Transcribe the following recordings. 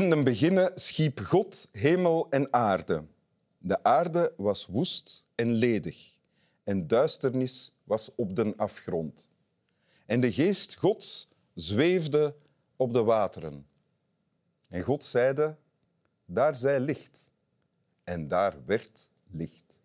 In den beginnen schiep God hemel en aarde. De aarde was woest en ledig, en duisternis was op den afgrond. En de geest Gods zweefde op de wateren. En God zeide, daar zij licht. En daar werd licht.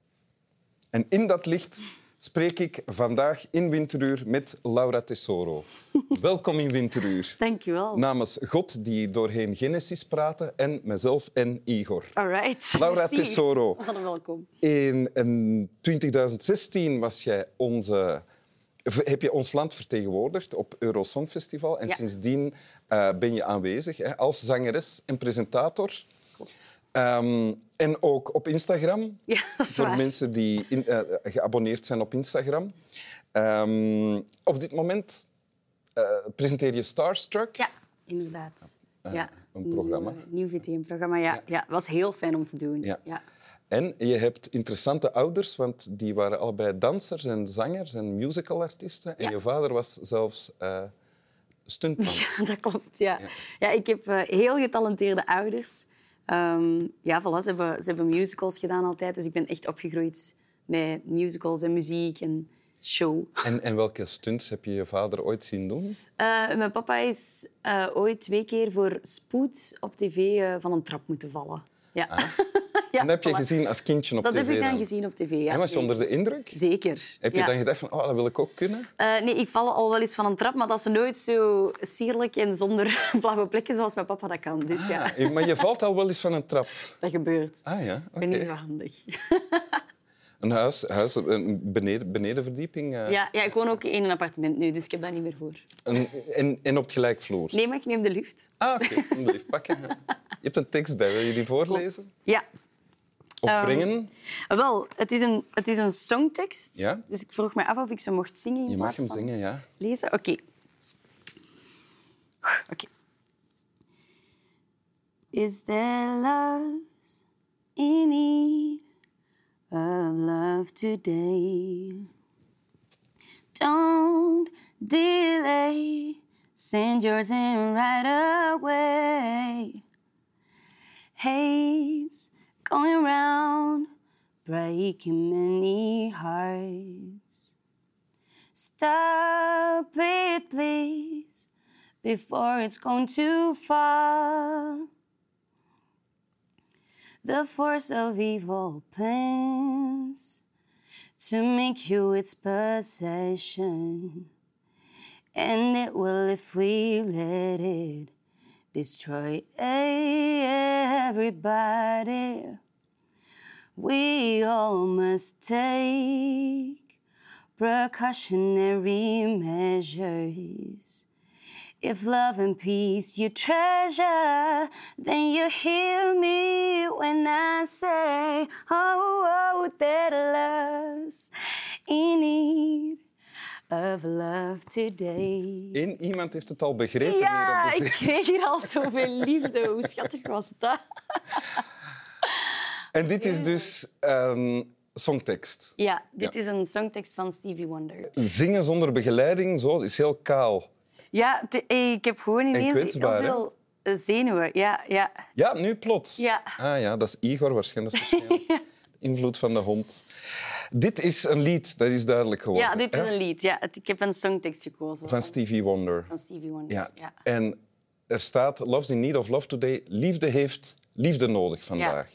En in dat licht spreek ik vandaag in Winteruur met Laura Tesoro. Welkom in Winteruur. Dank je wel. Namens God die doorheen Genesis praten en mezelf en Igor. All right. Laura Merci. Tesoro. Hallo, welkom. In, in 2016 was jij onze, heb je ons land vertegenwoordigd op Eurosong Festival. En Ja. sindsdien eh, ben je aanwezig hè, als zangeres en presentator. Klopt. Ehm, en ook op Instagram. Ja, dat is voor waar. mensen die in- eh, geabonneerd zijn op Instagram. Ehm, op dit moment eh, presenteer je Starstruck. Ja, inderdaad. ja. een programma. Nieuw, eh, nieuw VTM-programma, ja. ja. Was heel fijn om te doen. Ja. Ja. En je hebt interessante ouders, want die waren allebei dansers en zangers en musicalartiesten. En Ja. je vader was zelfs eh stuntman. dat klopt, ja. ja. ik heb eh, heel getalenteerde ouders. Ehm, ja, voilà, ze, hebben, ze hebben musicals gedaan altijd. Dus ik ben echt opgegroeid met musicals en muziek en show. En, en welke stunts heb je je vader ooit zien doen? Eh, mijn papa is eh, ooit twee keer voor spoed op tv eh, van een trap moeten vallen. Ja. Ja en dat heb je voilà. gezien als kindje op Dat tv heb ik dan dan? gezien op tv, ja. En was je onder de indruk? Zeker. Heb je ja. dan gedacht van, oh, dat wil ik ook kunnen? Eh, nee, ik val al wel eens van een trap, maar dat is nooit zo sierlijk en zonder blauwe plekken zoals mijn papa dat kan. Dus ja, Ah, maar je valt al wel eens van een trap. dat gebeurt. Ah ja, Ik oké. ben niet zo handig. Een huis, huis een beneden, benedenverdieping. eh, Ja, ja, ik woon ook in een appartement nu, dus ik heb dat niet meer voor. en, en op het gelijkvloer. Nee, maar ik neem de lift. Ah, oké. Om de lift pakken. Je hebt een tekst bij. Wil je die voorlezen? Ja. Of Ehm? Wel, het is een, het is een songtekst. Ja? Dus ik vroeg me af of ik ze mocht zingen in Je mag hem zingen, ja. lezen. Oké. Oké. Is there loves in need of love today? Don't delay, send yours in right away. Hate's going round, breaking many hearts. Stop it, please, before it's gone too far. The force of evil plans to make you its possession, and it will if we let it destroy everybody. We all must take precautionary measures. If love and peace you treasure, then you hear me when I say, Oh, oh that love's in need of love today. Eén iemand heeft het al begrepen Ja, hier op de ik kreeg hier al zoveel liefde. Hoe schattig was dat? En dit is dus een songtekst. Ja, dit Ja. is een songtekst van Stevie Wonder. Zingen zonder begeleiding, zo, is heel kaal. Ja, te- ik heb gewoon ineens heel veel eh, zenuwen. Ja, ja. Ja, nu plots. Ja. Ah ja, dat is Igor waarschijnlijk. Waarschijnlijk invloed van de hond. Dit is een lied, dat is duidelijk geworden. ja, dit is hè? een lied. Ja, ik heb een songtekst gekozen. Van Stevie Wonder. van Stevie Wonder. Ja. Ja. En er staat, love's in need of love today. Liefde heeft liefde nodig vandaag.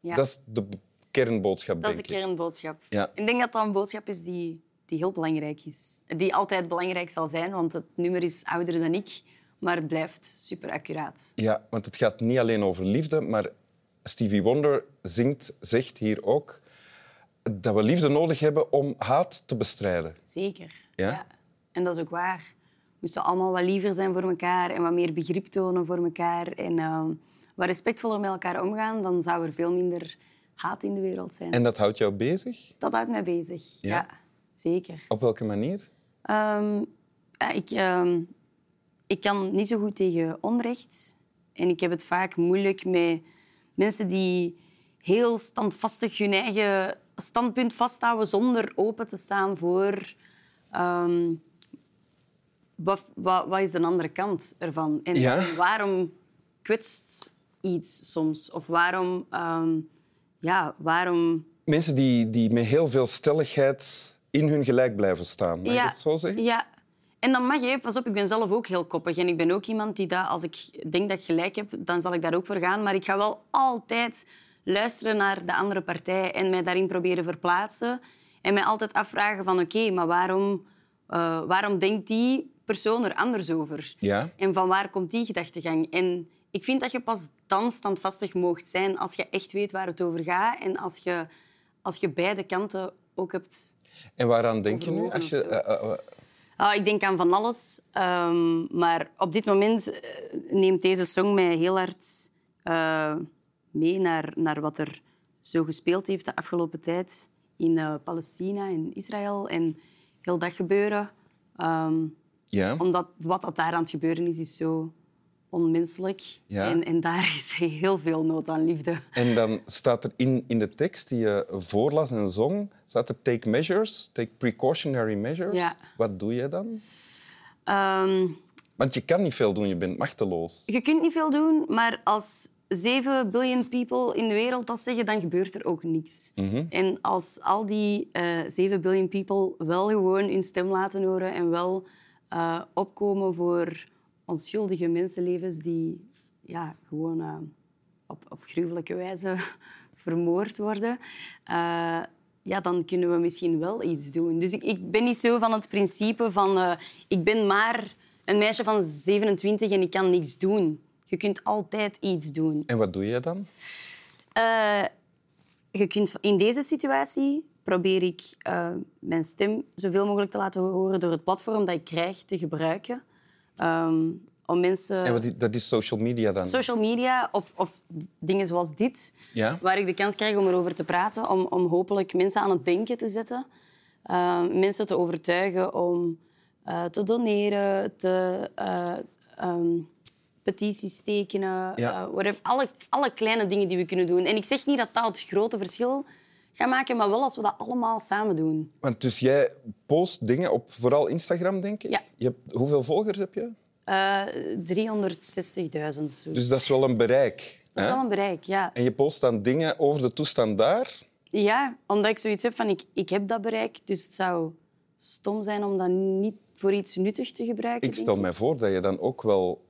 Ja. Dat is de kernboodschap, Dat is de denk ik. kernboodschap. Ja. Ik denk dat dat een boodschap is die, die heel belangrijk is. Die altijd belangrijk zal zijn, want het nummer is ouder dan ik. Maar het blijft super accuraat. Ja, want het gaat niet alleen over liefde, maar Stevie Wonder zingt, zegt hier ook dat we liefde nodig hebben om haat te bestrijden. Zeker. Ja? En dat is ook waar. We moesten allemaal wat liever zijn voor elkaar en wat meer begrip tonen voor elkaar. En ehm, wat respectvoller met elkaar omgaan, dan zou er veel minder haat in de wereld zijn. En dat houdt jou bezig? Dat houdt mij bezig. Ja? Ja, zeker. Op welke manier? Ehm, ja, ik, ehm, ik kan niet zo goed tegen onrecht. En ik heb het vaak moeilijk met mensen die heel standvastig hun eigen standpunt vasthouden zonder open te staan voor ehm, wat, wat, wat is de andere kant ervan. En Ja. waarom kwetst iets soms? Of waarom... ehm, ja, waarom... Mensen die, die met heel veel stelligheid in hun gelijk blijven staan. Mag ja, dat zo zeggen? Ja. En dan mag je, pas op, ik ben zelf ook heel koppig. En ik ben ook iemand die dat, als ik denk dat ik gelijk heb, dan zal ik daar ook voor gaan. Maar ik ga wel altijd luisteren naar de andere partij en mij daarin proberen verplaatsen. En mij altijd afvragen van, oké, maar waarom, eh, waarom denkt die persoon er anders over? Ja. En van waar komt die gedachtegang? En ik vind dat je pas dan standvastig moogt zijn als je echt weet waar het over gaat en als je, als je beide kanten ook hebt En waaraan denk je nu? Als je, Ah, ik denk aan van alles. Ehm, maar op dit moment neemt deze song mij heel hard mee naar, naar wat er zo gespeeld heeft de afgelopen tijd in eh, Palestina en Israël en heel dat gebeuren. Ehm, ja. omdat wat dat daar aan het gebeuren is, is zo onmenselijk. Ja. En, en daar is heel veel nood aan liefde. En dan staat er in, in de tekst die je voorlas en zong, staat er take measures, take precautionary measures. Ja. Wat doe je dan? Ehm, Want je kan niet veel doen, je bent machteloos. Je kunt niet veel doen, maar als 7 biljoen people in de wereld dat zeggen, dan gebeurt er ook niks. En als al die eh 7 biljoen people wel gewoon hun stem laten horen en wel eh, opkomen voor onschuldige mensenlevens die ja, gewoon eh, op, op gruwelijke wijze vermoord worden, ja, dan kunnen we misschien wel iets doen. Dus ik, ik ben niet zo van het principe van ik ben maar een meisje van 27 en ik kan niks doen. Je kunt altijd iets doen. En wat doe je dan? Eh, je kunt, in deze situatie probeer ik eh, mijn stem zoveel mogelijk te laten horen door het platform dat ik krijg te gebruiken. Ehm, om mensen... En wat is, dat is social media dan? Social media of, of dingen zoals dit, Ja. waar ik de kans krijg om erover te praten, om, om hopelijk mensen aan het denken te zetten. Ehm, mensen te overtuigen om eh, te doneren, te eh, ehm, petities tekenen, Ja. eh, whatever. alle, alle kleine dingen die we kunnen doen. En ik zeg niet dat dat het grote verschil gaat maken, maar wel als we dat allemaal samen doen. Want dus jij post dingen op vooral Instagram, denk ik? Ja. Je hebt, hoeveel volgers heb je? Eh 360.000. zo. Dus dat is wel een bereik. dat is wel een bereik, ja. En je post dan dingen over de toestand daar. Ja, omdat ik zoiets heb van ik, ik heb dat bereik, dus het zou stom zijn om dat niet voor iets nuttigs te gebruiken. Ik stel mij voor dat je dan ook wel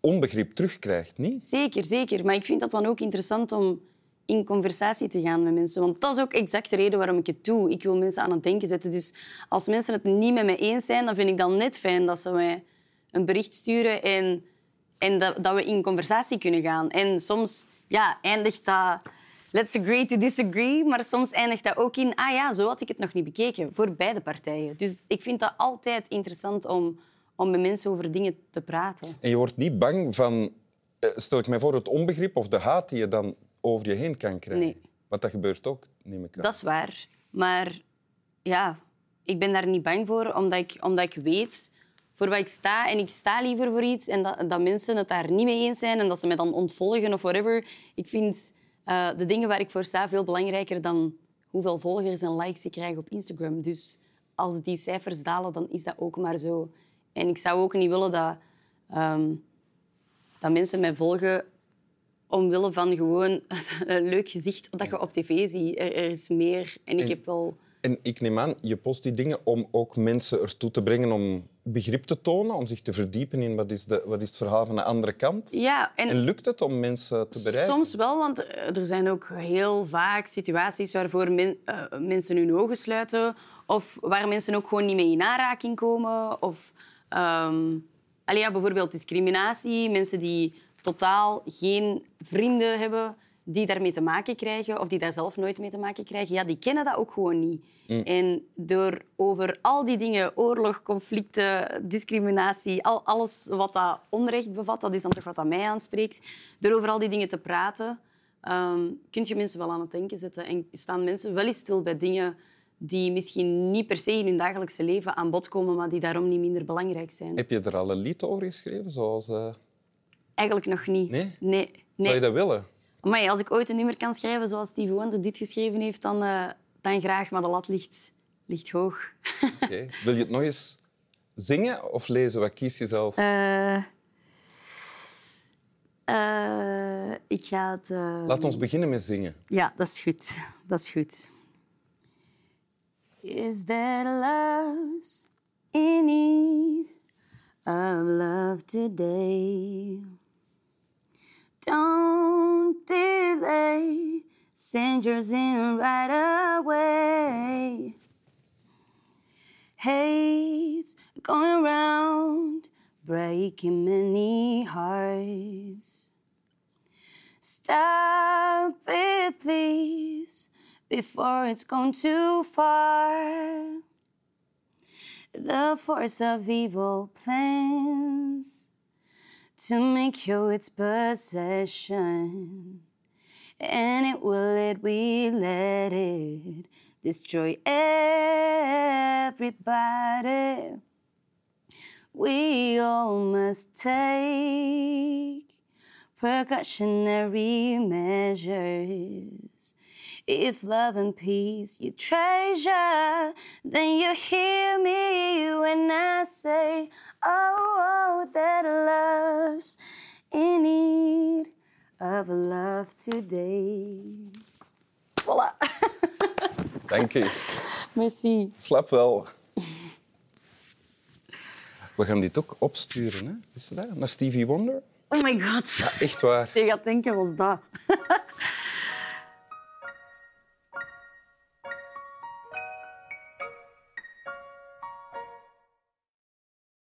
onbegrip terugkrijgt, niet? Zeker, zeker. Maar ik vind dat dan ook interessant om in conversatie te gaan met mensen. Want dat is ook exact de reden waarom ik het doe. Ik wil mensen aan het denken zetten. Dus als mensen het niet met me eens zijn, dan vind ik dan net fijn dat ze mij een bericht sturen en, en dat, dat we in conversatie kunnen gaan. En soms ja, eindigt dat... Let's agree to disagree. Maar soms eindigt dat ook in... Ah ja, zo had ik het nog niet bekeken. Voor beide partijen. Dus ik vind dat altijd interessant om, om met mensen over dingen te praten. En je wordt niet bang van, eh, stel ik mij voor, het onbegrip of de haat die je dan over je heen kan krijgen. Nee. Want dat gebeurt ook, neem ik aan. Dat is waar. Maar ja, ik ben daar niet bang voor, omdat ik, omdat ik weet voor wat ik sta. En ik sta liever voor iets en dat, dat mensen het daar niet mee eens zijn en dat ze mij dan ontvolgen of whatever. Ik vind eh, de dingen waar ik voor sta veel belangrijker dan hoeveel volgers en likes ik krijg op Instagram. Dus als die cijfers dalen, dan is dat ook maar zo. En ik zou ook niet willen dat, ehm, dat mensen mij volgen omwille van gewoon een leuk gezicht dat je op tv ziet. Er, er is meer. En ik En- heb wel... En ik neem aan, je post die dingen om ook mensen ertoe te brengen om begrip te tonen, om zich te verdiepen in wat is, de, wat is het verhaal van de andere kant. Ja, en, En lukt het om mensen te bereiken? soms wel, want er zijn ook heel vaak situaties waarvoor men- eh, mensen hun ogen sluiten of waar mensen ook gewoon niet mee in aanraking komen. Of allee, ja, bijvoorbeeld discriminatie, mensen die totaal geen vrienden hebben die daarmee te maken krijgen of die daar zelf nooit mee te maken krijgen, ja, die kennen dat ook gewoon niet. En door over al die dingen, oorlog, conflicten, discriminatie, al, alles wat dat onrecht bevat, dat is dan toch wat dat mij aanspreekt, door over al die dingen te praten, ehm kun je mensen wel aan het denken zetten. En staan mensen wel eens stil bij dingen die misschien niet per se in hun dagelijkse leven aan bod komen, maar die daarom niet minder belangrijk zijn. Heb je er al een lied over geschreven? Zoals, eh, Eigenlijk nog niet. Nee? Nee. nee. Zou je dat willen? Amai, als ik ooit een nummer kan schrijven zoals Stevie Wonder dit geschreven heeft, dan, eh, dan graag. Maar de lat ligt, ligt hoog. Oké. Wil je het nog eens zingen of lezen? Wat kies je zelf? Eh, Eh, ik ga het... Laat ons beginnen met zingen. Ja, dat is goed. Dat is goed. Is there love's in need of love today? Don't delay, send yours in right away. Hate's going round, breaking many hearts. Stop it, please, before it's gone too far. The force of evil plans to make you its possession. And it will it, we let it destroy everybody. We all must take precautionary measures. If love and peace you treasure, then you hear me when I say, Oh, oh that love's in need of love today. Voilà. Thank you. Merci. Slap wel. We gaan dit ook opsturen, hè? Je dat? Naar Stevie Wonder? Oh my god. Echt waar. Je gaat denken, was dat?